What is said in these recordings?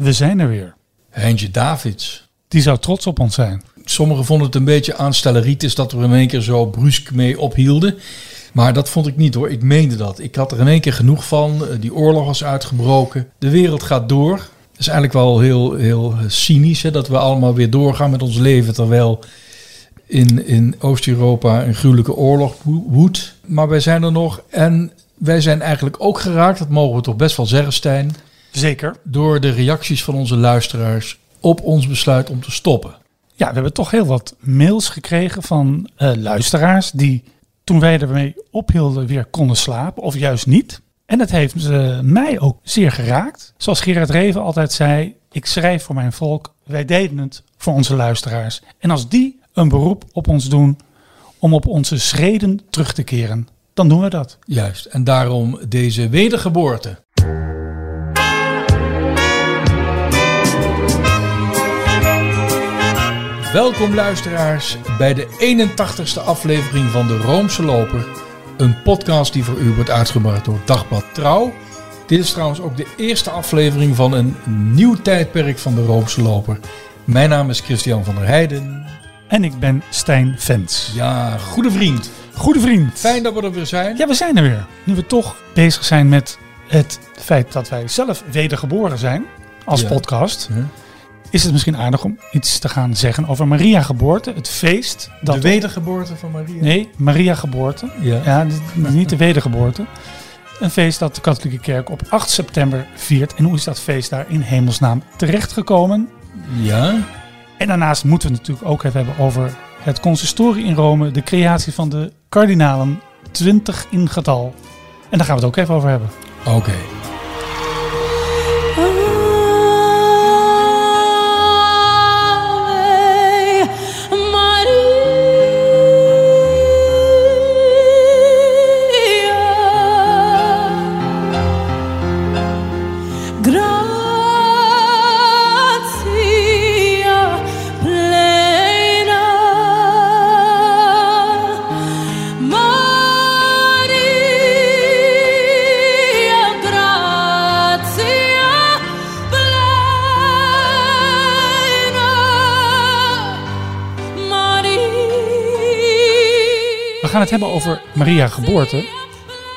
we zijn er weer. Heintje Davids. Die zou trots op ons zijn. Sommigen vonden het een beetje aanstelleritis dat we er in één keer zo brusk mee ophielden. Maar dat vond ik niet hoor. Ik meende dat. Ik had er in één keer genoeg van. Eh, Die oorlog was uitgebroken. De wereld gaat door. Het is eigenlijk wel heel, heel cynisch hè, dat we allemaal weer doorgaan met ons leven. Terwijl in, in Oost-Europa een gruwelijke oorlog wo- woedt. Maar wij zijn er nog. En wij zijn eigenlijk ook geraakt, dat mogen we toch best wel zeggen, Stijn. Zeker. Door de reacties van onze luisteraars op ons besluit om te stoppen. Ja, we hebben toch heel wat mails gekregen van eh, luisteraars die toen wij ermee ophielden weer konden slapen of juist niet. En dat heeft eh, mij ook zeer geraakt. Zoals Gerard Reven altijd zei, ik schrijf voor mijn volk, wij deden het voor onze luisteraars. En als die een beroep op ons doen om op onze schreden terug te keren, dan doen we dat. Juist. En daarom deze wedergeboorte. Welkom luisteraars bij de 81ste aflevering van de Roomse Loper. Een podcast die voor u wordt uitgebracht door Dagblad Trouw. Dit is trouwens ook de eerste aflevering van een nieuw tijdperk van de Roomse Loper. Mijn naam is Christian van der Heijden. En ik ben Stijn Vens. Ja, goede vriend. Goede vriend. Fijn dat we er weer zijn. Ja, we zijn er weer. Nu we toch bezig zijn met het feit dat wij zelf wedergeboren zijn als Ja. podcast, Huh? Is het misschien aardig om iets te gaan zeggen over Maria geboorte, het feest. Dat De wedergeboorte van Maria. Nee, Maria geboorte. Ja. Niet de wedergeboorte. Een feest dat de katholieke kerk op 8 september viert. En hoe is dat feest daar in hemelsnaam terechtgekomen? Ja. En daarnaast moeten we het natuurlijk ook even hebben over het consistorie in Rome, de creatie van de kardinalen, 20 in getal. En daar gaan we het ook even over hebben. Oké. Gaan het hebben over Maria geboorte.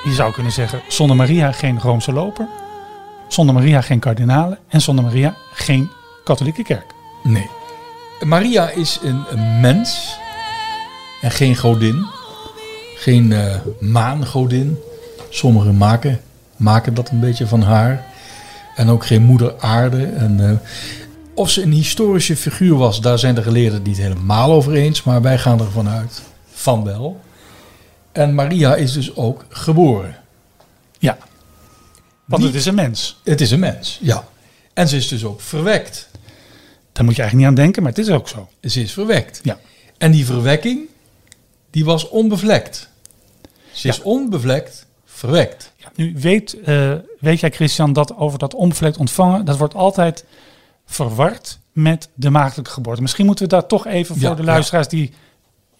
Je zou kunnen zeggen, zonder Maria geen Roomse loper. Zonder Maria geen kardinalen. En zonder Maria geen katholieke kerk. Nee. Maria is een, mens en geen godin. Geen eh, maangodin. Sommigen maken, maken dat een beetje van haar. En ook geen moeder aarde. En, eh, of ze een historische figuur was, daar zijn de geleerden niet helemaal over eens. Maar wij gaan ervan uit van wel. En Maria is dus ook geboren. Ja, want het is een mens. Het is een mens, ja. En ze is dus ook verwekt. Daar moet je eigenlijk niet aan denken, maar het is ook zo. Ze is verwekt. Ja. En die verwekking, die was onbevlekt. Ze is onbevlekt verwekt. Ja, nu weet, eh, weet jij, Christian, dat over dat onbevlekt ontvangen, dat wordt altijd verward met de maagdelijke geboorte. Misschien moeten we daar toch even voor Ja, de luisteraars die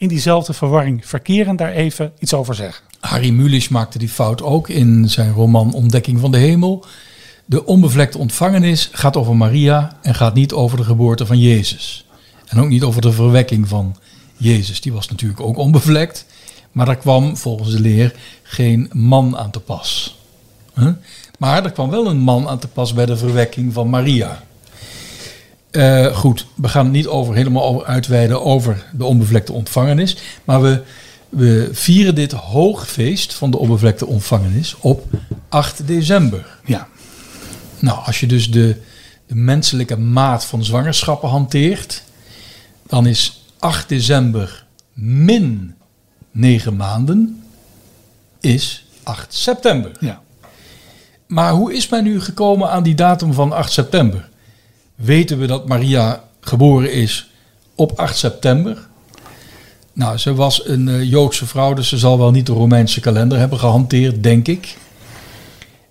in diezelfde verwarring verkeren, daar even iets over zeggen. Harry Mulisch maakte die fout ook in zijn roman Ontdekking van de Hemel. De onbevlekte ontvangenis gaat over Maria en gaat niet over de geboorte van Jezus. En ook niet over de verwekking van Jezus. Die was natuurlijk ook onbevlekt. Maar daar kwam volgens de leer geen man aan te pas. Maar er kwam wel een man aan te pas bij de verwekking van Maria. Eh, goed, we gaan het niet over, helemaal over uitweiden over de onbevlekte ontvangenis. Maar we, we vieren dit hoogfeest van de onbevlekte ontvangenis op 8 december. Ja, Nou, als je dus de, de menselijke maat van zwangerschappen hanteert, dan is 8 december min 9 maanden is 8 september. ja. Maar hoe is men nu gekomen aan die datum van 8 september? Weten we dat Maria geboren is op 8 september? Nou, ze was een eh, Joodse vrouw, dus ze zal wel niet de Romeinse kalender hebben gehanteerd, denk ik.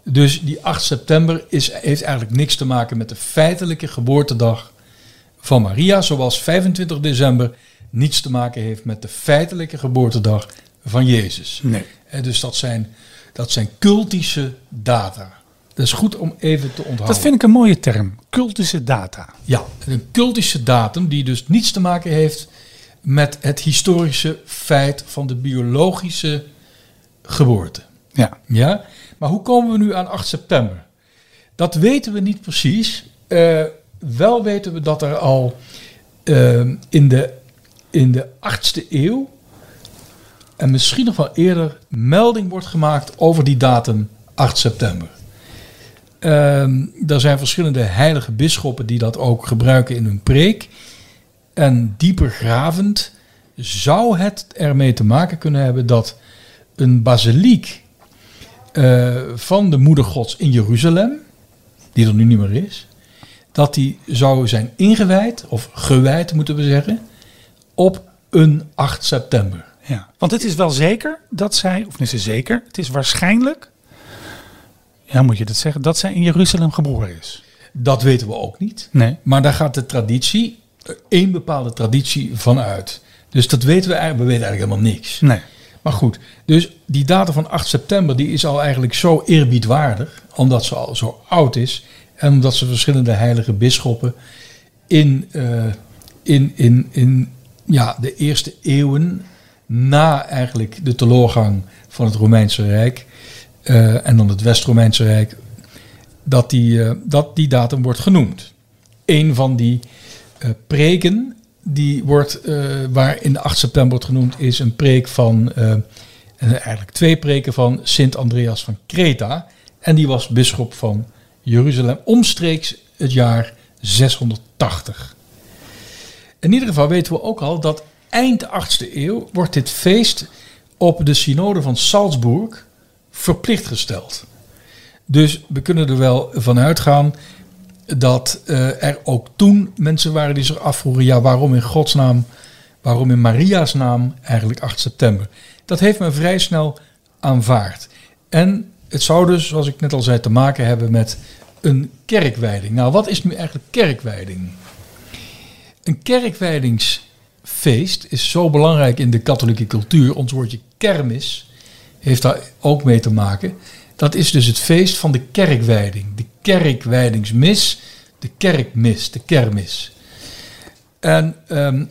Dus die 8 september is, heeft eigenlijk niks te maken met de feitelijke geboortedag van Maria, zoals 25 december niets te maken heeft met de feitelijke geboortedag van Jezus. Nee. Hè, dus dat zijn, dat zijn cultische data. Dat is goed om even te onthouden. Dat vind ik een mooie term. Cultische data. Ja, een cultische datum die dus niets te maken heeft met het historische feit van de biologische geboorte. Ja. Ja? Maar hoe komen we nu aan 8 september? Dat weten we niet precies. Eh, wel weten we dat er al eh, in, de, in de 8e eeuw en misschien nog wel eerder melding wordt gemaakt over die datum 8 september. Ehm, er zijn verschillende heilige bisschoppen die dat ook gebruiken in hun preek. En dieper gravend zou het ermee te maken kunnen hebben dat een basiliek eh, van de moeder gods in Jeruzalem, die er nu niet meer is, dat die zou zijn ingewijd, of gewijd moeten we zeggen, op een 8 september. ja. Want het is wel zeker dat zij, of is het zeker, het is waarschijnlijk, ja moet je dat zeggen, dat zij in Jeruzalem geboren is. Dat weten we ook niet. Nee. Maar daar gaat de traditie, één bepaalde traditie van uit. Dus dat weten we eigenlijk, we weten eigenlijk helemaal niks. Nee. Maar goed, dus die datum van 8 september die is al eigenlijk zo eerbiedwaardig, omdat ze al zo oud is en omdat ze verschillende heilige bisschoppen in, eh, in, in, in ja, de eerste eeuwen na eigenlijk de teloorgang van het Romeinse Rijk eh, en dan het West-Romeinse Rijk, dat die, eh, dat die datum wordt genoemd. Een van die eh, preken die wordt, waar in de 8 september wordt genoemd, is een preek van, en eigenlijk twee preken van Sint Andreas van Kreta. En die was bisschop van Jeruzalem omstreeks het jaar 680. In ieder geval weten we ook al dat eind 8e eeuw wordt dit feest op de synode van Salzburg verplicht gesteld. Dus we kunnen er wel van uitgaan dat eh, er ook toen mensen waren die zich afvroegen, ja waarom in godsnaam, waarom in Maria's naam eigenlijk 8 september. Dat heeft men vrij snel aanvaard. En het zou dus, zoals ik net al zei, te maken hebben met een kerkwijding. Nou, wat is nu eigenlijk kerkwijding? Een kerkwijdingsfeest is zo belangrijk in de katholieke cultuur. Ons woordje kermis heeft daar ook mee te maken. Dat is dus het feest van de kerkwijding. De kerkwijdingsmis, de kerkmis, de kermis. En ehm,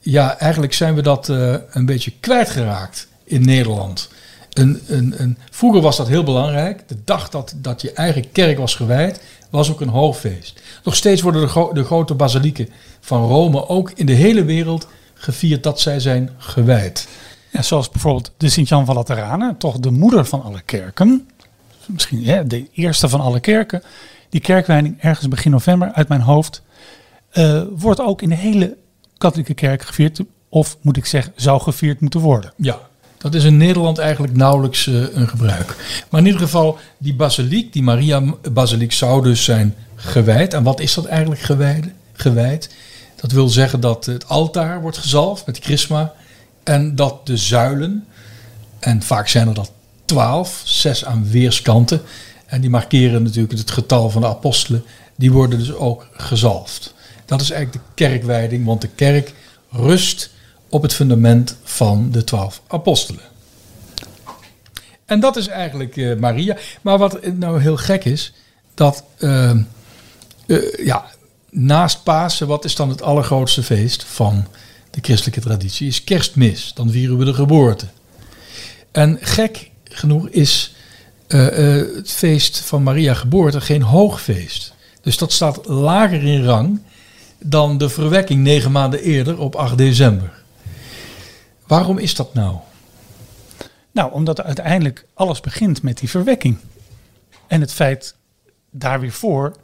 ja, eigenlijk zijn we dat eh, een beetje kwijtgeraakt in Nederland. Een, een, een, vroeger was dat heel belangrijk. De dag dat, dat je eigen kerk was gewijd, was ook een hoogfeest. Nog steeds worden de, de grote basilieken van Rome ook in de hele wereld gevierd dat zij zijn gewijd. Ja, zoals bijvoorbeeld de Sint-Jan van Lateranen, toch de moeder van alle kerken. Misschien de eerste van alle kerken. Die kerkwijding ergens begin november uit mijn hoofd. eh, wordt ook in de hele katholieke kerk gevierd. Of moet ik zeggen, zou gevierd moeten worden. Ja, dat is in Nederland eigenlijk nauwelijks eh, een gebruik. Maar in ieder geval, die basiliek, die Maria-basiliek zou dus zijn gewijd. En wat is dat eigenlijk gewijd? gewijd? Dat wil zeggen dat het altaar wordt gezalfd met chrisma. En dat de zuilen, en vaak zijn er dat twaalf, zes aan weerskanten. En die markeren natuurlijk het getal van de apostelen. Die worden dus ook gezalfd. Dat is eigenlijk de kerkwijding, want de kerk rust op het fundament van de twaalf apostelen. En dat is eigenlijk eh, Maria. Maar wat nou heel gek is, dat eh, eh, ja, naast Pasen, wat is dan het allergrootste feest van de christelijke traditie, is kerstmis. Dan vieren we de geboorte. En gek genoeg is eh, eh, het feest van Maria geboorte geen hoogfeest. Dus dat staat lager in rang dan de verwekking negen maanden eerder op 8 december. Waarom is dat nou? Nou, omdat uiteindelijk alles begint met die verwekking. En het feit daar weer voor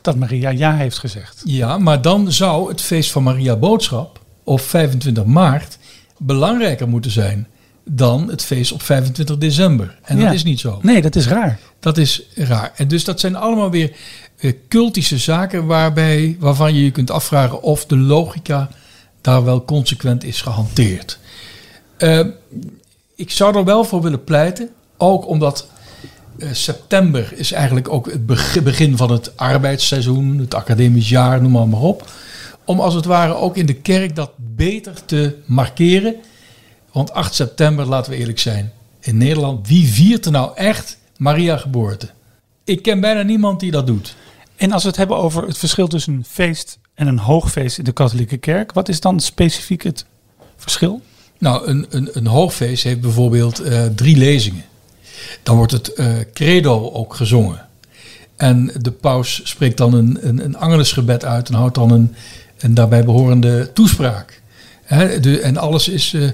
dat Maria ja heeft gezegd. Ja, maar dan zou het feest van Maria Boodschap op 25 maart belangrijker moeten zijn dan het feest op 25 december. En Ja. dat is niet zo. Nee, dat is raar. Dat is raar. En dus dat zijn allemaal weer eh, cultische zaken waarbij, waarvan je je kunt afvragen of de logica daar wel consequent is gehanteerd. Eh, ik zou er wel voor willen pleiten, ook omdat eh, september is eigenlijk ook het beg- begin van het arbeidsseizoen, het academisch jaar, noem maar, maar op. Om als het ware ook in de kerk dat beter te markeren. Want 8 september, laten we eerlijk zijn, in Nederland, wie viert er nou echt Maria geboorte? Ik ken bijna niemand die dat doet. En als we het hebben over het verschil tussen een feest en een hoogfeest in de katholieke kerk, wat is dan specifiek het verschil? Nou, een, een, een hoogfeest heeft bijvoorbeeld eh, drie lezingen. Dan wordt het eh, credo ook gezongen. En de paus spreekt dan een, een, een angelusgebed uit en houdt dan een, een daarbij behorende toespraak. Hè, de, en alles is eh,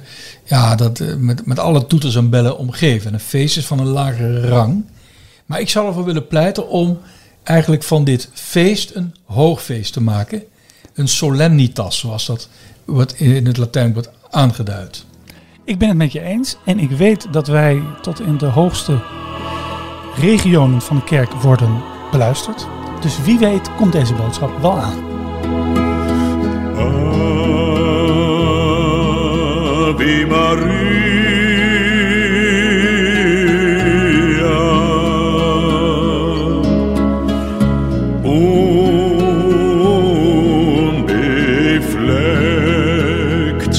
ja, dat, eh, met, met alle toeters en bellen omgeven. En een feest is van een lagere rang. Maar ik zou ervoor willen pleiten om eigenlijk van dit feest een hoogfeest te maken. Een solemnitas, zoals dat wordt in het Latijn wordt aangeduid. Ik ben het met je eens en ik weet dat wij tot in de hoogste regionen van de kerk worden beluisterd. Dus wie weet komt deze boodschap wel aan. Ave Maria, unbefleckt,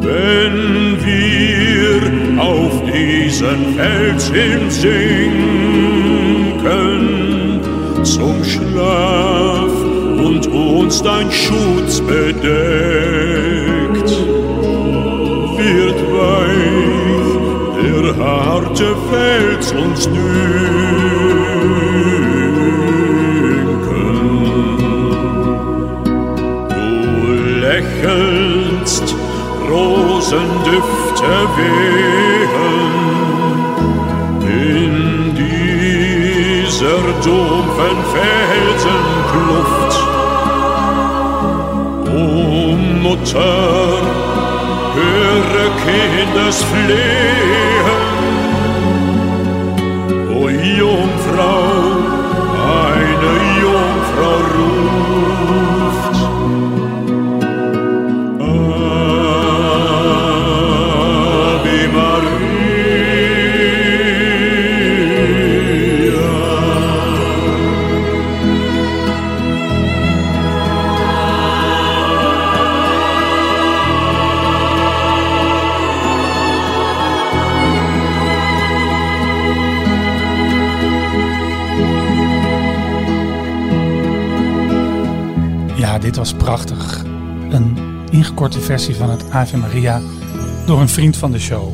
wenn wir auf diesen Fels hinsinken uns dein Schutz bedeckt wird weich der harte Fels uns dünken. Du lächelst, Rosendüfte wehen in dieser dumpfen Felsenkluft. Mutter, höre Kindesflehen. O Jungfrau, versie van het Ave Maria door een vriend van de show,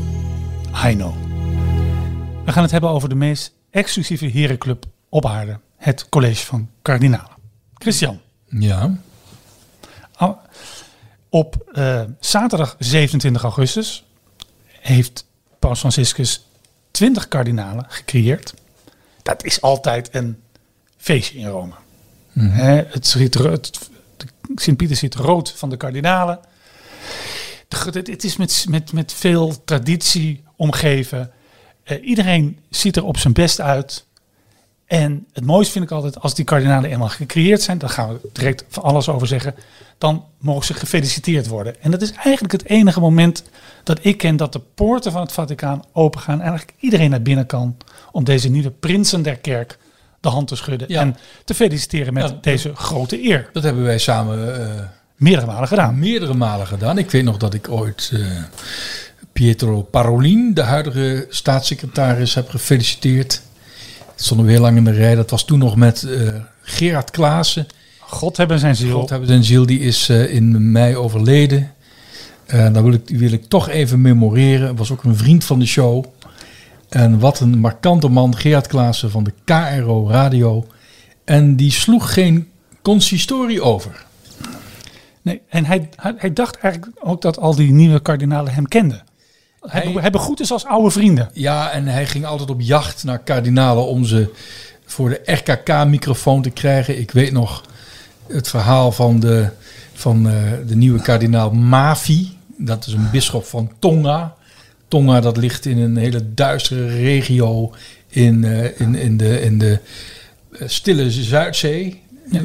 Heino. We gaan het hebben over de meest exclusieve herenclub op aarde, het College van Kardinalen. Christian, Ja, Au- Op eh, zaterdag 27 augustus heeft Paus Franciscus 20 kardinalen gecreëerd. Dat is altijd een feestje in Rome. Hè, het Sint-Pieter ziet rood van de kardinalen. Het, het is met, met, met veel traditie omgeven. Eh, iedereen ziet er op zijn best uit. En het mooiste vind ik altijd, als die kardinalen eenmaal gecreëerd zijn, daar gaan we direct van alles over zeggen, dan mogen ze gefeliciteerd worden. En dat is eigenlijk het enige moment dat ik ken dat de poorten van het Vaticaan opengaan en eigenlijk iedereen naar binnen kan om deze nieuwe prinsen der kerk de hand te schudden Ja. en te feliciteren met Ja. deze grote eer. dat hebben wij samen eh, Meerdere malen gedaan. meerdere malen gedaan. Ik weet nog dat ik ooit eh, Pietro Parolin, de huidige staatssecretaris, heb gefeliciteerd. Stonden we heel lang in de rij. Dat was toen nog met eh, Gerard Klaassen. God hebben zijn ziel. God hebben zijn ziel, die is eh, in mei overleden. En daar wil ik, die wil ik toch even memoreren. Was ook een vriend van de show. En wat een markante man, Gerard Klaassen van de KRO Radio. En die sloeg geen consistorie over. Nee, en hij, hij, hij dacht eigenlijk ook dat al die nieuwe kardinalen hem kenden. Hij, hij begroet is als oude vrienden. Ja, en hij ging altijd op jacht naar kardinalen om ze voor de RKK-microfoon te krijgen. Ik weet nog het verhaal van de, van, eh, de nieuwe kardinaal Mafi. Dat is een bisschop van Tonga. Tonga, dat ligt in een hele duistere regio in, eh, in, in de, in de eh, stille Zuidzee. Ja.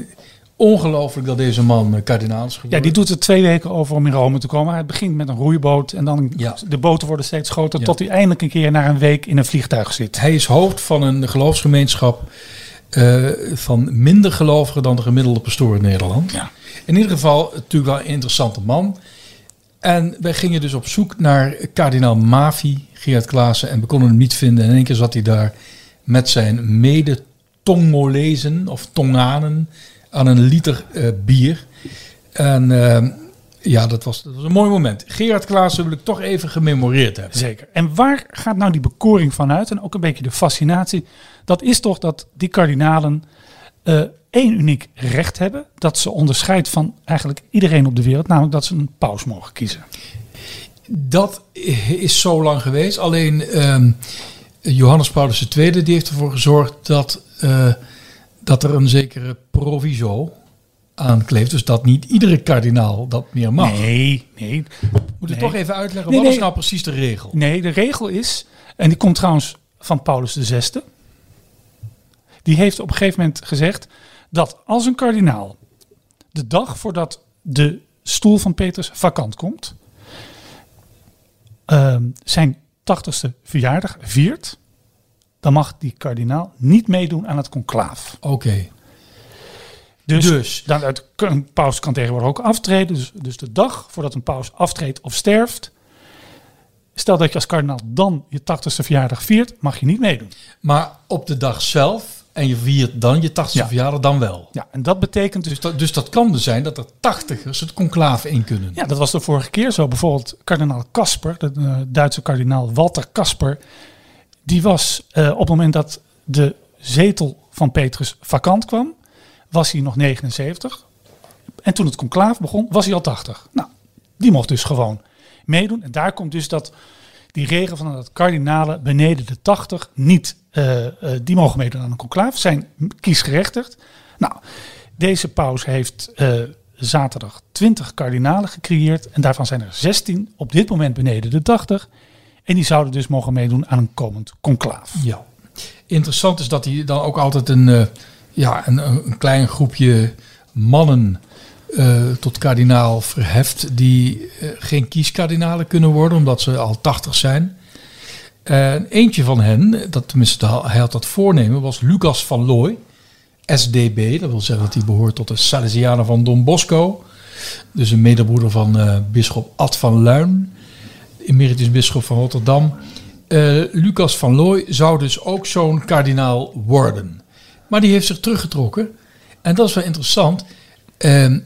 Ongelooflijk dat deze man eh, kardinaal is geworden. Ja, die doet er twee weken over om in Rome te komen. Hij begint met een roeiboot en dan Ja. de boten worden steeds groter Ja. tot hij eindelijk een keer na een week in een vliegtuig zit. Hij is hoofd van een geloofsgemeenschap eh, van minder gelovigen dan de gemiddelde pastoor in Nederland. Ja. In ieder geval natuurlijk wel een interessante man. En wij gingen dus op zoek naar kardinaal Mavi, Gerard Klaassen, en we konden hem niet vinden. En in één keer zat hij daar met zijn mede-Tongolezen of Tonganen aan een liter eh, bier. En eh, ja, dat was, dat was een mooi moment. Gerard Klaassen wil ik toch even gememoreerd hebben. Zeker. En waar gaat nou die bekoring van uit? En ook een beetje de fascinatie. Dat is toch dat die kardinalen eh, één uniek recht hebben. Dat ze onderscheidt van eigenlijk iedereen op de wereld. Namelijk dat ze een paus mogen kiezen. Dat is zo lang geweest. Alleen ehm, Johannes Paulus II die heeft ervoor gezorgd dat, eh, dat er een zekere proviso aankleeft. Dus dat niet iedere kardinaal dat meer mag. Nee, nee. Moet ik Nee. toch even uitleggen, Nee, wat is nee. nou precies de regel? Nee, de regel is, en die komt trouwens van Paulus VI. Die heeft op een gegeven moment gezegd dat als een kardinaal de dag voordat de stoel van Petrus vakant komt, ehm, zijn tachtigste verjaardag viert, dan mag die kardinaal niet meedoen aan het conclaaf. Oké. Dus, Dus. Dan uit, een paus kan tegenwoordig ook aftreden. Dus, dus de dag voordat een paus aftreedt of sterft. Stel dat je als kardinaal dan je 80ste verjaardag viert, mag je niet meedoen. Maar op de dag zelf, en je viert dan je 80ste Ja. verjaardag, dan wel. Ja, en dat betekent dus. Dus dat, dus dat kan dus zijn dat er tachtigers het conclave in kunnen. Ja, dat was de vorige keer zo. Bijvoorbeeld kardinaal Kasper, de eh, Duitse kardinaal Walter Kasper. Die was eh, op het moment dat de zetel van Petrus vakant kwam, was hij nog 79. En toen het conclaaf begon, was hij al 80. Nou, die mocht dus gewoon meedoen. En daar komt dus dat die regel van dat kardinalen beneden de 80 niet, eh, eh, die mogen meedoen aan een conclaaf, zijn kiesgerechtigd. Nou, deze paus heeft zaterdag 20 kardinalen gecreëerd en daarvan zijn er 16 op dit moment beneden de 80. En die zouden dus mogen meedoen aan een komend conclaaf. Ja. Interessant is dat hij dan ook altijd een, eh, ja, een, een klein groepje mannen eh, tot kardinaal verheft die eh, geen kieskardinalen kunnen worden omdat ze al 80 zijn. En eentje van hen, dat tenminste hij had dat voornemen, was Lucas van Looy, SDB. Dat wil zeggen dat hij behoort tot de Salesianen van Don Bosco. Dus een medebroeder van eh bisschop Ad van Luin, emeritus bisschop van Rotterdam. Eh, Lucas van Looy zou dus ook zo'n kardinaal worden. Maar die heeft zich teruggetrokken. En dat is wel interessant. Ehm,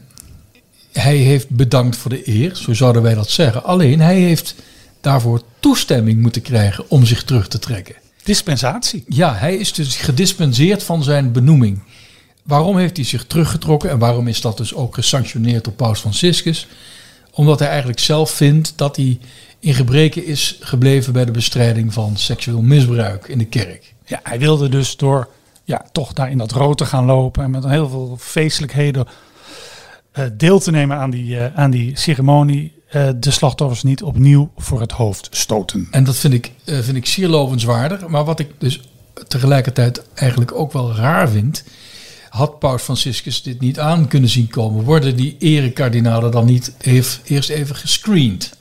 hij heeft bedankt voor de eer, zo zouden wij dat zeggen. Alleen hij heeft daarvoor toestemming moeten krijgen om zich terug te trekken. Dispensatie. Ja, hij is dus gedispenseerd van zijn benoeming. Waarom heeft hij zich teruggetrokken en waarom is dat dus ook gesanctioneerd door Paus Franciscus? Omdat hij eigenlijk zelf vindt dat hij in gebreken is gebleven bij de bestrijding van seksueel misbruik in de kerk. Ja, hij wilde dus door ja, toch daar in dat rood te gaan lopen en met heel veel feestelijkheden eh, deel te nemen aan die, eh, aan die ceremonie, eh, de slachtoffers niet opnieuw voor het hoofd stoten. En dat vind ik, vind ik zeer lovenswaardig. Maar wat ik dus tegelijkertijd eigenlijk ook wel raar vind. Had Paus Franciscus dit niet aan kunnen zien komen? Worden die erekardinalen dan niet heeft, eerst even gescreend?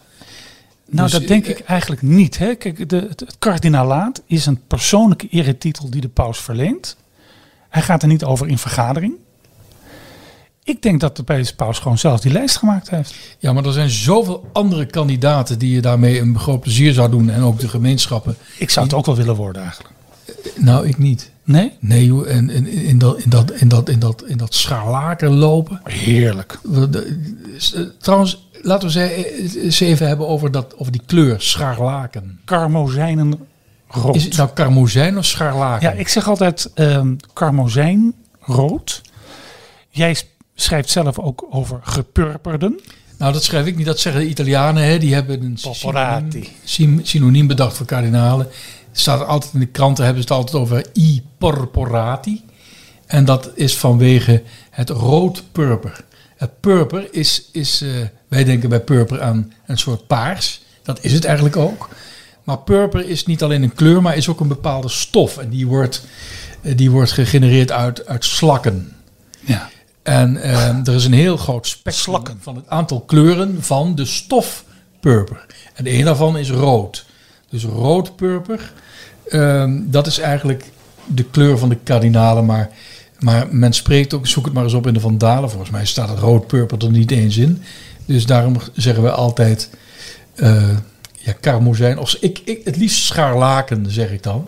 Nou, Dus, dat denk eh, ik eigenlijk niet. Hè. Kijk, de, het, het kardinalaat is een persoonlijke eretitel die de paus verleent. Hij gaat er niet over in vergadering. Ik denk dat de paus gewoon zelf die lijst gemaakt heeft. Ja, maar er zijn zoveel andere kandidaten die je daarmee een groot plezier zou doen. En ook de gemeenschappen. Ik zou het ook wel willen worden eigenlijk. Nou, ik niet. Nee? Nee, joh, en, en in, dat, in, dat, in, dat, in, dat, in dat scharlaken lopen. Heerlijk. Eh, Trouwens, laten we eh, eens even hebben over, dat, over die kleur, scharlaken. Karmozijnen rood. Is het nou karmozijn of scharlaken? Ja, ik zeg altijd ehm karmozijn rood. Jij schrijft zelf ook over gepurperden. Nou, dat schrijf ik niet. Dat zeggen de Italianen. Hè. Die hebben een synoniem, syn- synoniem bedacht voor kardinalen. Staat altijd in de kranten, hebben ze het altijd over i porporati. En dat is vanwege het rood-purper. Het purper is, is eh, wij denken bij purper aan een soort paars. Dat is het eigenlijk ook. Maar purper is niet alleen een kleur, maar is ook een bepaalde stof. En die wordt, eh, die wordt gegenereerd uit, uit slakken. Ja. En eh, er is een heel groot spectrum Slakken. van het aantal kleuren van de stof purper. En een daarvan is rood. Dus rood ehm, dat is eigenlijk de kleur van de kardinalen. Maar, maar men spreekt ook, zoek het maar eens op in de Vandalen. Volgens mij staat het rood purper er niet eens in. Dus daarom zeggen we altijd eh ja, karmozijn. Of ik, ik, het liefst scharlaken, zeg ik dan.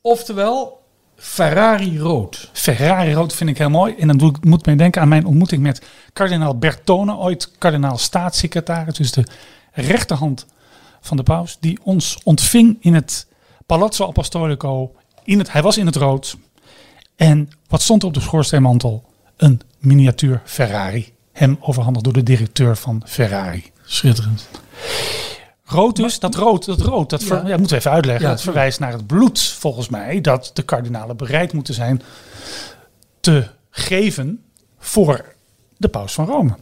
Oftewel, Ferrari rood. Ferrari rood vind ik heel mooi. En dan doe ik, moet mij denken aan mijn ontmoeting met kardinaal Bertone, ooit kardinaal staatssecretaris, dus de rechterhand van de paus, die ons ontving in het Palazzo Apostolico. In het, hij was in het rood. En wat stond er op de schoorsteenmantel? Een miniatuur Ferrari. Hem overhandigd door de directeur van Ferrari. Schitterend. Rood dus, dat rood, dat rood, dat ver, Ja. ja, moeten we even uitleggen. Ja, dat verwijst naar het bloed, volgens mij, dat de kardinalen bereid moeten zijn te geven voor de paus van Rome.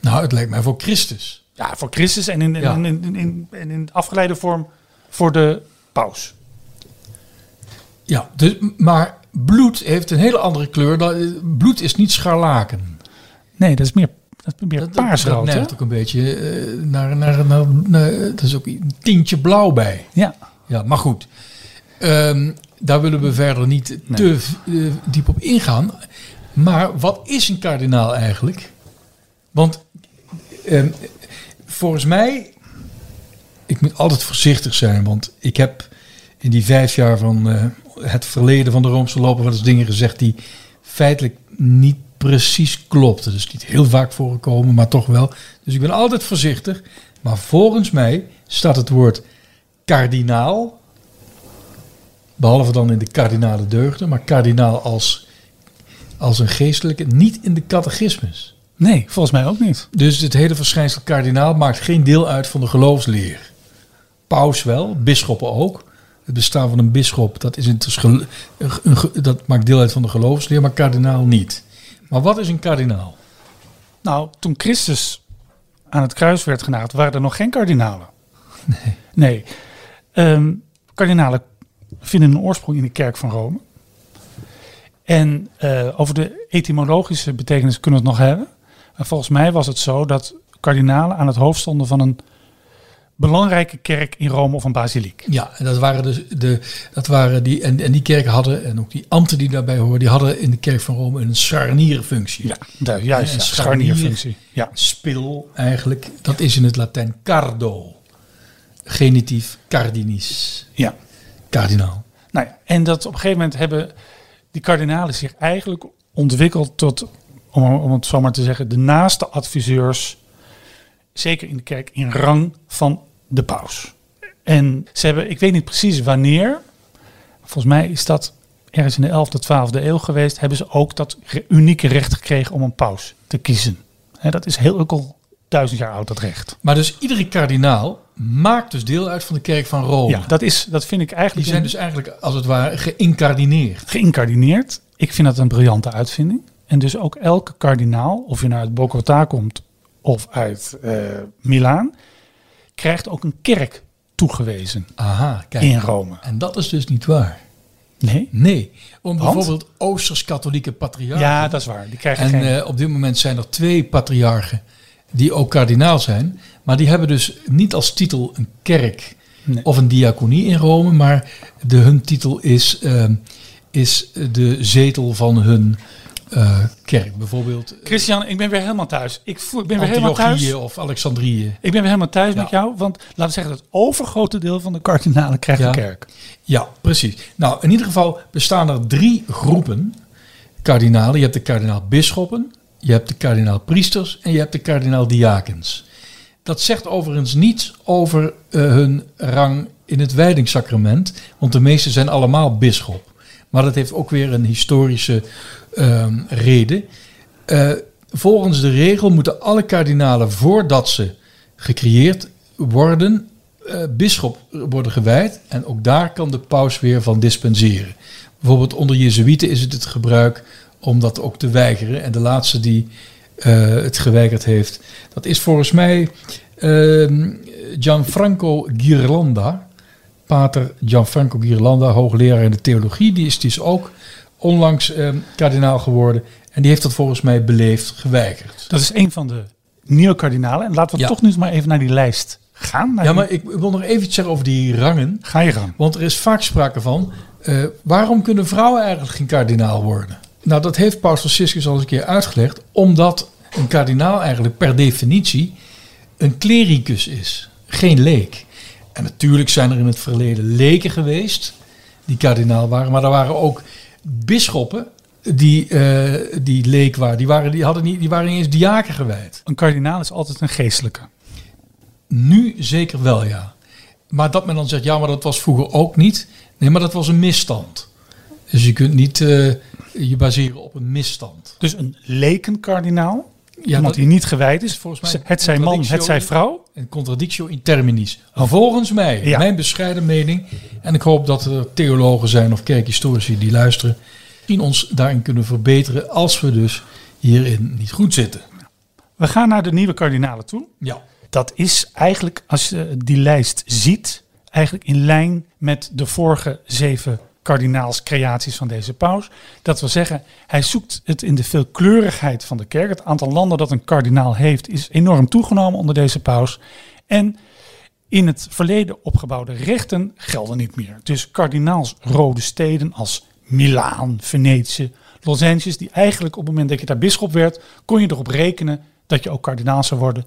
Nou, het lijkt mij voor Christus. Ja, voor Christus en in, in, Ja. in, in, in, en in afgeleide vorm voor de paus. Ja, dus, maar bloed heeft een hele andere kleur. Dan- Bloed is niet scharlaken. Nee, dat is meer, dat is meer Dat, dat, dat paarsrood, neigt ook een beetje eh, naar, naar, naar, naar- Er is ook een tintje blauw bij. Ja. Ja, maar goed. Ehm, daar willen we verder niet te eh, diep op ingaan. Maar wat is een kardinaal eigenlijk? Want ehm, volgens mij, ik moet altijd voorzichtig zijn, want ik heb in die vijf jaar van eh, het verleden van de Roomse lopen wel eens dingen gezegd die feitelijk niet precies klopten. Dus niet heel vaak voorgekomen, maar toch wel. Dus ik ben altijd voorzichtig. Maar volgens mij staat het woord kardinaal, behalve dan in de kardinale deugden, maar kardinaal als, als een geestelijke, niet in de catechismus. Nee, volgens mij ook niet. Dus het hele verschijnsel kardinaal maakt geen deel uit van de geloofsleer. Paus wel, bisschoppen ook. Het bestaan van een bisschop, dat, is een, dat maakt deel uit van de geloofsleer, maar kardinaal niet. Maar wat is een kardinaal? Nou, toen Christus aan het kruis werd genageld, waren er nog geen kardinalen. Nee. Nee. Ehm, kardinalen vinden een oorsprong in de kerk van Rome. En eh, over de etymologische betekenis kunnen we het nog hebben. Maar volgens mij was het zo dat kardinalen aan het hoofd stonden van een belangrijke kerk in Rome of een basiliek. Ja, en dat waren, de, de, dat waren die, en, en die kerken hadden, en ook die ambten die daarbij horen, die hadden in de kerk van Rome een scharnierfunctie. Ja, de, juist, Een ja, scharnierfunctie. Ja. Spil eigenlijk, dat is in het Latijn cardo. Genitief cardinis. ja. Kardinaal. Nou ja, en dat op een gegeven moment hebben die kardinalen zich eigenlijk ontwikkeld tot, om, om het zo maar te zeggen, de naaste adviseurs, zeker in de kerk, in rang van de paus. En ze hebben, ik weet niet precies wanneer, volgens mij is dat ergens in de 11e, 12e eeuw geweest, hebben ze ook dat unieke recht gekregen om een paus te kiezen. Dat is heel ook al duizend jaar oud, dat recht. Maar dus iedere kardinaal maakt dus deel uit van de kerk van Rome. Ja, dat, is, dat vind ik Die eigenlijk zijn een- dus eigenlijk als het ware geïncardineerd. geïncardineerd. Ik vind dat een briljante uitvinding. En dus ook elke kardinaal, of je nou uit Bogota komt of uit eh Milaan, krijgt ook een kerk toegewezen Aha, kijk. in Rome. En dat is dus niet waar. Nee? Nee, om Want? bijvoorbeeld Oosters-katholieke patriarchen. Ja, dat is waar. Die krijgen En geen... eh, op dit moment zijn er twee patriarchen die ook kardinaal zijn. Maar die hebben dus niet als titel een kerk Nee. of een diaconie in Rome. Maar de, hun titel is, ehm, is de zetel van hun eh, kerk. Bijvoorbeeld Christian, ik ben weer helemaal thuis. Ik, voel, ik ben weer helemaal thuis. Of Alexandrië. Ik ben weer helemaal thuis Ja. met jou. Want laten we zeggen, het overgrote deel van de kardinalen krijgt Ja. een kerk. Ja, precies. Nou, in ieder geval bestaan er drie groepen kardinalen. Je hebt de kardinaal-bisschoppen, je hebt de kardinaal-priesters en je hebt de kardinaal-diakens. Dat zegt overigens niets over eh, hun rang in het wijdingssacrament, want de meeste zijn allemaal bisschop. Maar dat heeft ook weer een historische ehm, reden. Eh, volgens de regel moeten alle kardinalen, voordat ze gecreëerd worden, eh bisschop worden gewijd. En ook daar kan de paus weer van dispenseren. Bijvoorbeeld onder Jezuïeten is het het gebruik om dat ook te weigeren. En de laatste die eh, het geweigerd heeft, dat is volgens mij ehm, Gianfranco Ghirlanda. Pater Gianfranco Ghirlanda, hoogleraar in de theologie. Die is dus ook onlangs ehm, kardinaal geworden. En die heeft dat volgens mij beleefd geweigerd. Dat is een van de nieuwe kardinalen. En laten we Ja. toch nu maar even naar die lijst gaan. Ja, die- maar ik wil nog even iets zeggen over die rangen. Ga je gang. Want er is vaak sprake van, eh, waarom kunnen vrouwen eigenlijk geen kardinaal worden? Nou, dat heeft Paus Franciscus al eens een keer uitgelegd. Omdat een kardinaal eigenlijk per definitie een klericus is, geen leek. En natuurlijk zijn er in het verleden leken geweest. die kardinaal waren. Maar er waren ook bisschoppen die, eh, die leek waren. Die waren, die, hadden niet, die waren niet eens diaken gewijd. Een kardinaal is altijd een geestelijke. Nu zeker wel, ja. Maar dat men dan zegt, ja, maar dat was vroeger ook niet. Nee, maar dat was een misstand. Dus je kunt niet eh, je baseren op een misstand. Dus een lekenkardinaal, Ja, iemand die niet gewijd is. volgens mij het zij man, het zij vrouw. Een contradictio in terminis. Volgens mij, Ja. mijn bescheiden mening. En ik hoop dat er theologen zijn of kerkhistorici die luisteren. Die ons daarin kunnen verbeteren als we dus hierin niet goed zitten. We gaan naar de nieuwe kardinalen toe. Ja. Dat is eigenlijk, als je die lijst ziet, eigenlijk in lijn met de vorige zeven kardinaalscreaties van deze paus. Dat wil zeggen, hij zoekt het in de veelkleurigheid van de kerk. Het aantal landen dat een kardinaal heeft is enorm toegenomen onder deze paus. En in het verleden opgebouwde rechten gelden niet meer. Dus kardinaalsrode steden als Milaan, Venetië, Los die eigenlijk op het moment dat je daar bisschop werd, kon je erop rekenen dat je ook kardinaal zou worden.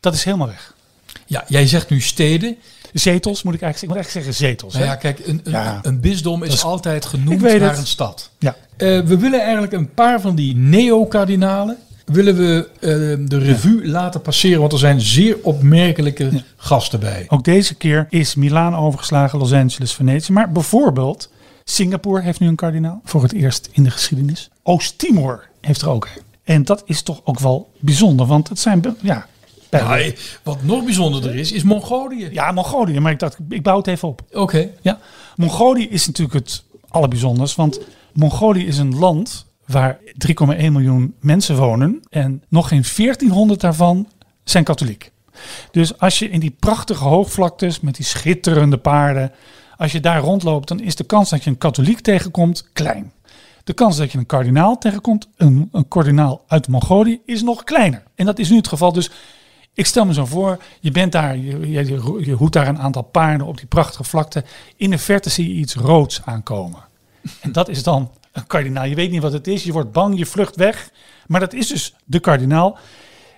Dat is helemaal weg. ja, jij zegt nu steden. Zetels moet ik eigenlijk, ik moet eigenlijk zeggen zetels. Nou hè? ja, kijk, een, een, Ja. een bisdom is, altijd genoemd naar het. een stad. Ja. Eh, we willen eigenlijk een paar van die neo-kardinalen willen we eh, de revue laten passeren, want er zijn zeer opmerkelijke gasten bij. Ook deze keer is Milaan overgeslagen, Los Angeles, Venetië. Maar bijvoorbeeld Singapore heeft nu een kardinaal voor het eerst in de geschiedenis. Oost-Timor heeft er ook een. En dat is toch ook wel bijzonder, want het zijn ja, wat nog bijzonderder is, is Mongolië. ja Mongolië, maar ik dacht ik bouw het even op. Oké. Ja, Mongolië is natuurlijk het allerbijzonders, want Mongolië is een land waar 3,1 miljoen mensen wonen en nog geen 1400 daarvan zijn katholiek. Dus als je in die prachtige hoogvlaktes met die schitterende paarden, als je daar rondloopt, dan is de kans dat je een katholiek tegenkomt klein. De kans dat je een kardinaal tegenkomt, een, een kardinaal uit Mongolië, is nog kleiner. En dat is nu het geval. Dus ik stel me zo voor, je bent daar, je, hoedt daar een aantal paarden op die prachtige vlakte. In de verte zie je iets roods aankomen. En dat is dan een kardinaal. Je weet niet wat het is, je wordt bang, je vlucht weg. Maar dat is dus de kardinaal.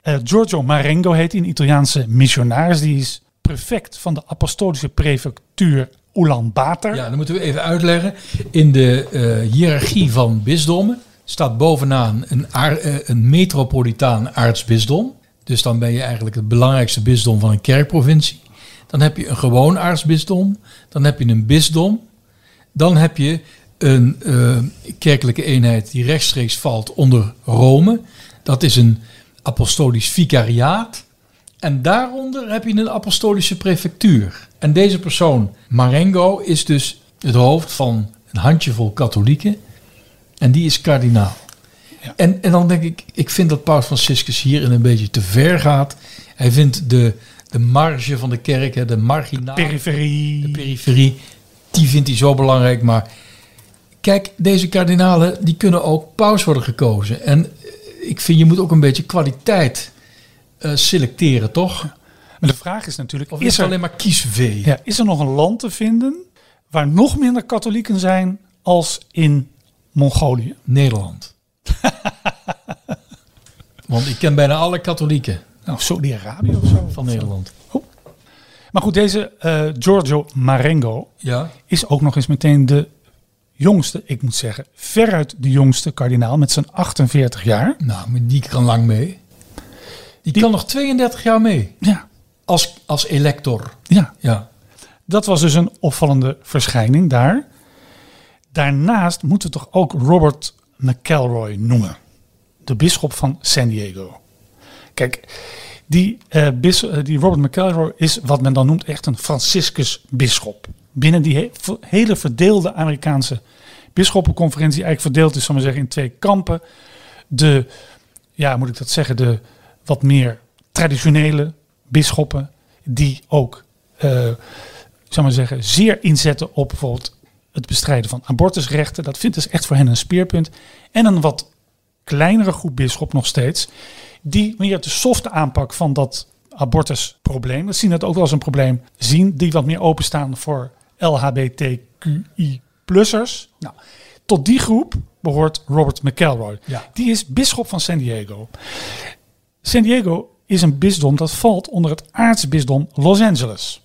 Eh, Giorgio Marengo heet hij, een Italiaanse missionaris. Die is prefect van de apostolische prefectuur Ulaanbaatar. Ja, dan moeten we even uitleggen. In de eh, hiërarchie van bisdommen staat bovenaan een, eh, een metropolitaan aartsbisdom. Dus dan ben je eigenlijk het belangrijkste bisdom van een kerkprovincie. Dan heb je een gewoon aartsbisdom. Dan heb je een bisdom. Dan heb je een eh, kerkelijke eenheid die rechtstreeks valt onder Rome. Dat is een apostolisch vicariaat. En daaronder heb je een apostolische prefectuur. En deze persoon, Marengo, is dus het hoofd van een handjevol katholieken. En die is kardinaal. Ja. En, en dan denk ik, ik vind dat Paus Franciscus hierin een beetje te ver gaat. Hij vindt de, de marge van de kerk, hè, de marginaal, Periferie. de periferie, die vindt hij zo belangrijk. Maar kijk, deze kardinalen, die kunnen ook paus worden gekozen. En eh, ik vind, je moet ook een beetje kwaliteit eh, selecteren, toch? Maar de vraag is natuurlijk, Of is er, alleen maar kiesvee? ja, is er nog een land te vinden waar nog minder katholieken zijn als in Mongolië? Nederland. Want ik ken bijna alle katholieken Nou, Saudi-Arabië of zo. van Nederland. Maar goed, deze eh, Giorgio Marengo Ja, is ook nog eens meteen de jongste, ik moet zeggen, veruit de jongste kardinaal met zijn 48 jaar. nou, maar die kan lang mee. Die, Die- kan nog 32 jaar mee. Ja, Als, als elector. ja. Ja. Dat was dus een opvallende verschijning daar. Daarnaast moeten we toch ook Robert McElroy noemen. De bisschop van San Diego. Kijk, die, eh, eh, die Robert McElroy is wat men dan noemt echt een Franciscus-bisschop. Binnen die hele verdeelde Amerikaanse bisschoppenconferentie, eigenlijk verdeeld is, zal maar zeggen, in twee kampen. De, ja, moet ik dat zeggen, de wat meer traditionele bisschoppen, die ook eh, ik zou maar zeggen, zeer inzetten op bijvoorbeeld het bestrijden van abortusrechten. Dat vindt dus echt voor hen een speerpunt. En een wat kleinere groep bisschop nog steeds, die meer de softe aanpak van dat abortusprobleem, dat zien dat ook wel als een probleem, zien, die wat meer openstaan voor LHBTQI-plussers. Nou, tot die groep behoort Robert McElroy. Ja. Die is bisschop van San Diego. San Diego is een bisdom dat valt onder het aartsbisdom Los Angeles.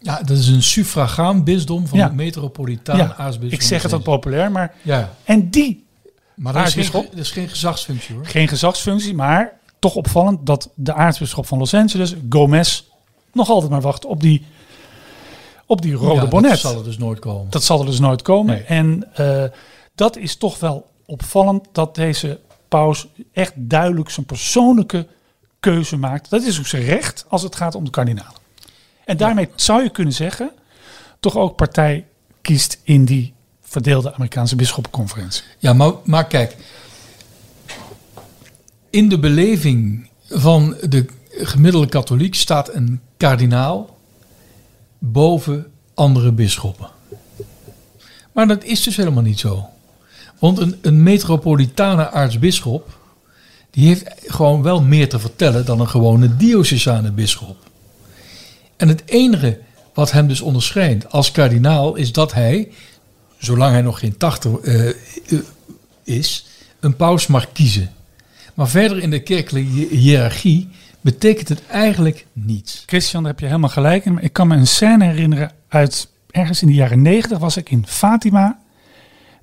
Ja, dat is een suffragaan bisdom van Ja. het metropolitaan Ja, aartsbisdom. ik zeg het wat populair, maar... Ja, En die, maar dat is, geen, dat is geen gezagsfunctie hoor. geen gezagsfunctie, maar toch opvallend dat de aartsbisschop van Los Angeles, Gomez, nog altijd maar wacht op die, op die rode Ja, bonnet. Dat zal er dus nooit komen. Dat zal er dus nooit komen. Nee. En eh, dat is toch wel opvallend dat deze paus echt duidelijk zijn persoonlijke keuze maakt. Dat is ook zijn recht als het gaat om de kardinalen. En daarmee zou je kunnen zeggen, toch ook partij kiest in die verdeelde Amerikaanse bisschoppenconferentie. Ja, maar, maar kijk. In de beleving van de gemiddelde katholiek staat een kardinaal boven andere bisschoppen. Maar dat is dus helemaal niet zo. Want een, een metropolitane aartsbisschop, die heeft gewoon wel meer te vertellen dan een gewone diocesane bisschop. En het enige wat hem dus onderscheidt als kardinaal is dat hij, zolang hij nog geen 80 eh, eh, is, een paus mag kiezen. Maar verder in de kerkelijke hi- hiërarchie betekent het eigenlijk niets. Christian, daar heb je helemaal gelijk in. Ik kan me een scène herinneren uit ergens in de jaren negentig was ik in Fatima.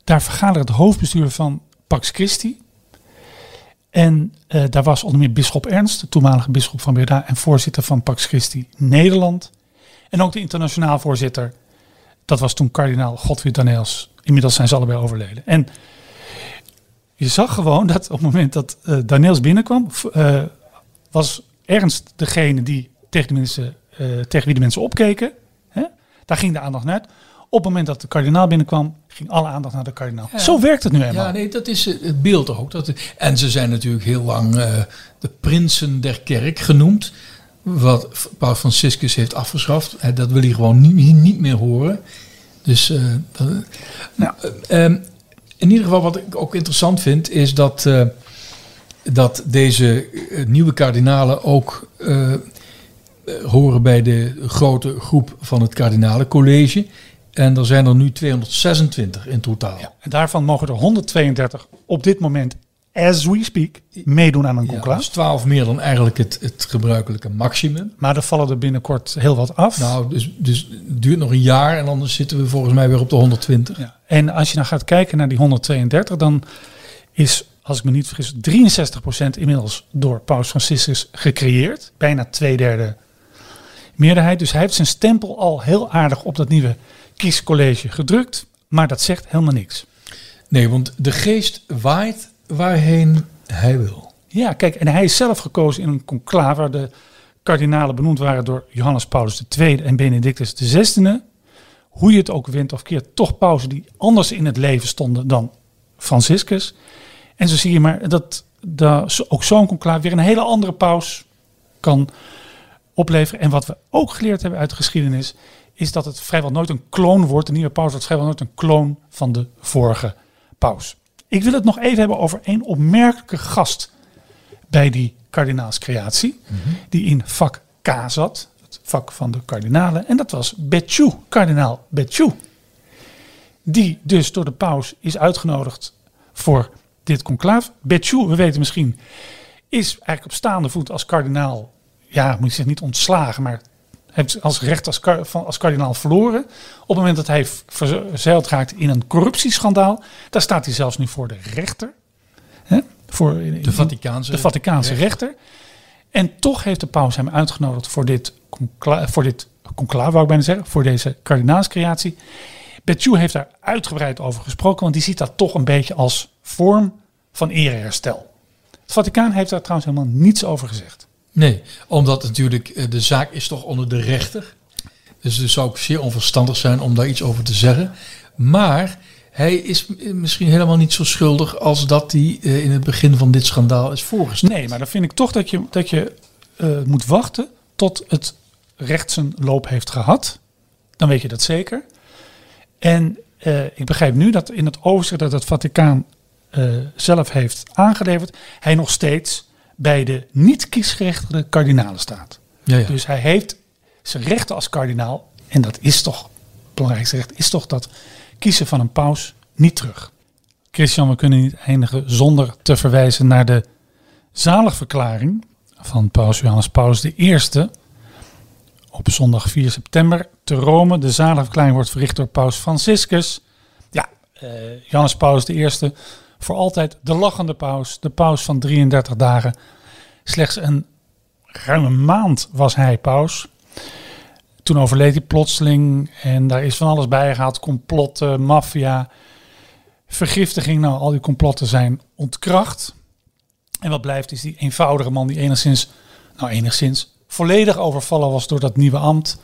Daar vergaderde het hoofdbestuur van Pax Christi. En eh, daar was onder meer bisschop Ernst, de toenmalige bisschop van Breda en voorzitter van Pax Christi Nederland. En ook de internationaal voorzitter, dat was toen kardinaal Godfried Daneels. Inmiddels zijn ze allebei overleden. En je zag gewoon dat op het moment dat eh Daneels binnenkwam, eh, was Ernst degene die tegen, de mensen, tegen wie de mensen opkeken. Hè? Daar ging de aandacht naar. Op het moment dat de kardinaal binnenkwam, ging alle aandacht naar de kardinaal. Ja. Zo werkt het nu eenmaal. Ja, nee, dat is het beeld ook. Dat, en ze zijn natuurlijk heel lang eh, de prinsen der kerk genoemd. Wat Paus Franciscus heeft afgeschaft. Dat wil hij gewoon niet, niet meer horen. Dus dat, Nou. in ieder geval wat ik ook interessant vind, is dat, dat deze nieuwe kardinalen ook horen bij de grote groep van het kardinalencollege. En er zijn er nu 226 in totaal. En daarvan mogen er 132 op dit moment, as we speak, meedoen aan een Ja, conclave. dat is 12 meer dan eigenlijk het, het gebruikelijke maximum. Maar er vallen er binnenkort heel wat af. Nou, dus, dus het duurt nog een jaar en dan zitten we volgens mij weer op de 120. Ja. En als je nou gaat kijken naar die 132, dan is, als ik me niet vergis, 63% inmiddels door Paus Franciscus gecreëerd. Bijna twee derde meerderheid. Dus hij heeft zijn stempel al heel aardig op dat nieuwe kiescollege gedrukt. Maar dat zegt helemaal niks. Nee, want de geest waait waarheen hij wil. Ja, kijk, en hij is zelf gekozen in een conclave waar de kardinalen benoemd waren door Johannes Paulus II en Benedictus XVI. Hoe je het ook wint of keert, toch pausen die anders in het leven stonden dan Franciscus. En zo zie je maar dat, dat ook zo'n conclave weer een hele andere paus kan opleveren. En wat we ook geleerd hebben uit de geschiedenis, is dat het vrijwel nooit een kloon wordt. De nieuwe paus wordt vrijwel nooit een kloon van de vorige paus. Ik wil het nog even hebben over één opmerkelijke gast bij die kardinaalscreatie, die in vak K zat, het vak van de kardinalen. En dat was Betjou, kardinaal Betjou. Die dus door de paus is uitgenodigd voor dit conclaaf. Betjou, we weten misschien, is eigenlijk op staande voet als kardinaal, ja, moet je zeggen, niet ontslagen, maar heeft als recht als, van- als kardinaal verloren. Op het moment dat hij verzeild raakt in een corruptieschandaal, daar staat hij zelfs nu voor de rechter. Hè? Voor, in- De Vaticaanse, de Vaticaanse rechter. En toch heeft de paus hem uitgenodigd voor dit, voor dit conclave, wou ik bijna zeggen, voor deze kardinaalscreatie. Betjou heeft daar uitgebreid over gesproken, want die ziet dat toch een beetje als vorm van ereherstel. Het Vaticaan heeft daar trouwens helemaal niets over gezegd. Nee, omdat natuurlijk eh, de zaak is toch onder de rechter. Dus het zou ook zeer onverstandig zijn om daar iets over te zeggen. Maar hij is m- misschien helemaal niet zo schuldig als dat hij eh, in het begin van dit schandaal is voorgesteld. Nee, maar dan vind ik toch dat je, dat je eh, moet wachten tot het recht zijn loop heeft gehad. Dan weet je dat zeker. En eh, ik begrijp nu dat in het overzicht dat het Vaticaan eh, zelf heeft aangeleverd, hij nog steeds bij de niet kiesgerechtigde kardinalen staat. Ja, ja. Dus hij heeft zijn rechten als kardinaal, en dat is toch, het belangrijkste recht, is toch dat kiezen van een paus niet terug. Christian, we kunnen niet eindigen zonder te verwijzen naar de zaligverklaring van paus Johannes Paulus I op zondag 4 september te Rome. De zaligverklaring wordt verricht door paus Franciscus. Ja, eh, Johannes Paulus I, voor altijd de lachende paus. De paus van 33 dagen. Slechts een ruime maand was hij paus. Toen overleed hij plotseling en daar is van alles bijgehaald. Complotten, maffia, vergiftiging. Nou, al die complotten zijn ontkracht. En wat blijft is die eenvoudige man die enigszins, nou enigszins, volledig overvallen was door dat nieuwe ambt.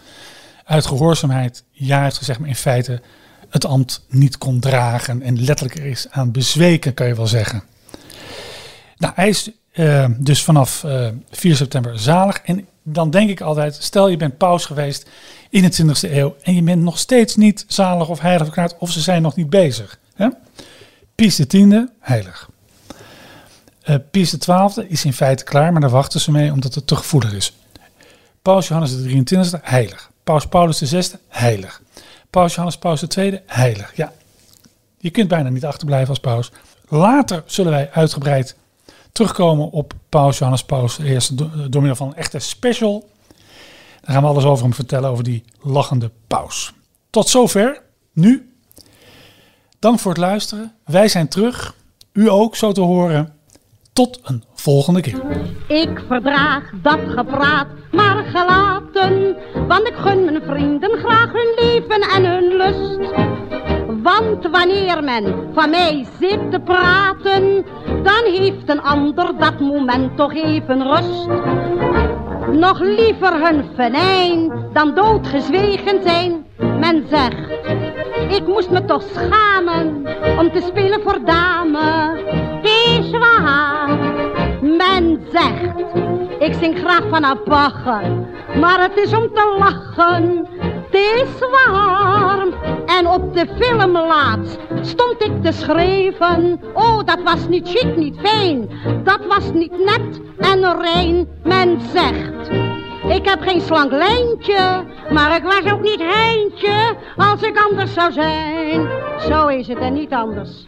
Uit gehoorzaamheid ja heeft gezegd, maar in feite het ambt niet kon dragen. En letterlijk er is aan bezweken, kan je wel zeggen. Nou, hij is eh, dus vanaf eh 4 september zalig. En dan denk ik altijd, stel je bent paus geweest in de 20e eeuw en je bent nog steeds niet zalig of heilig verklaard of ze zijn nog niet bezig. Hè? Pius X, heilig. Eh Pius XII is in feite klaar, maar daar wachten ze mee omdat het te gevoelig is. Paus Johannes de 23 heilig. Paus Paulus VI, heilig. Paus Johannes Paus II, heilig. Ja, je kunt bijna niet achterblijven als paus. Later zullen wij uitgebreid terugkomen op Paus Johannes Paus do- door middel van een echte special. Daar gaan we alles over hem vertellen, over die lachende paus. Tot zover. Nu. Dank voor het luisteren. Wij zijn terug. U ook, zo te horen. Tot een volgende keer. Ik verdraag dat gepraat, maar gelaten. Want ik gun mijn vrienden graag hun leven en hun lust. Want wanneer men van mij zit te praten, dan heeft een ander dat moment toch even rust. Nog liever hun venijn dan doodgezwegen zijn. Men zegt, ik moest me toch schamen om te spelen voor dame. Het is waar, men zegt, ik zing graag van bagger, maar het is om te lachen. Het is waar. En op de film laatst stond ik te schrijven. Oh, dat was niet chic, niet fijn. Dat was niet net en rein. Men zegt, ik heb geen slank lijntje, maar ik was ook niet heintje als ik anders zou zijn. Zo is het en niet anders.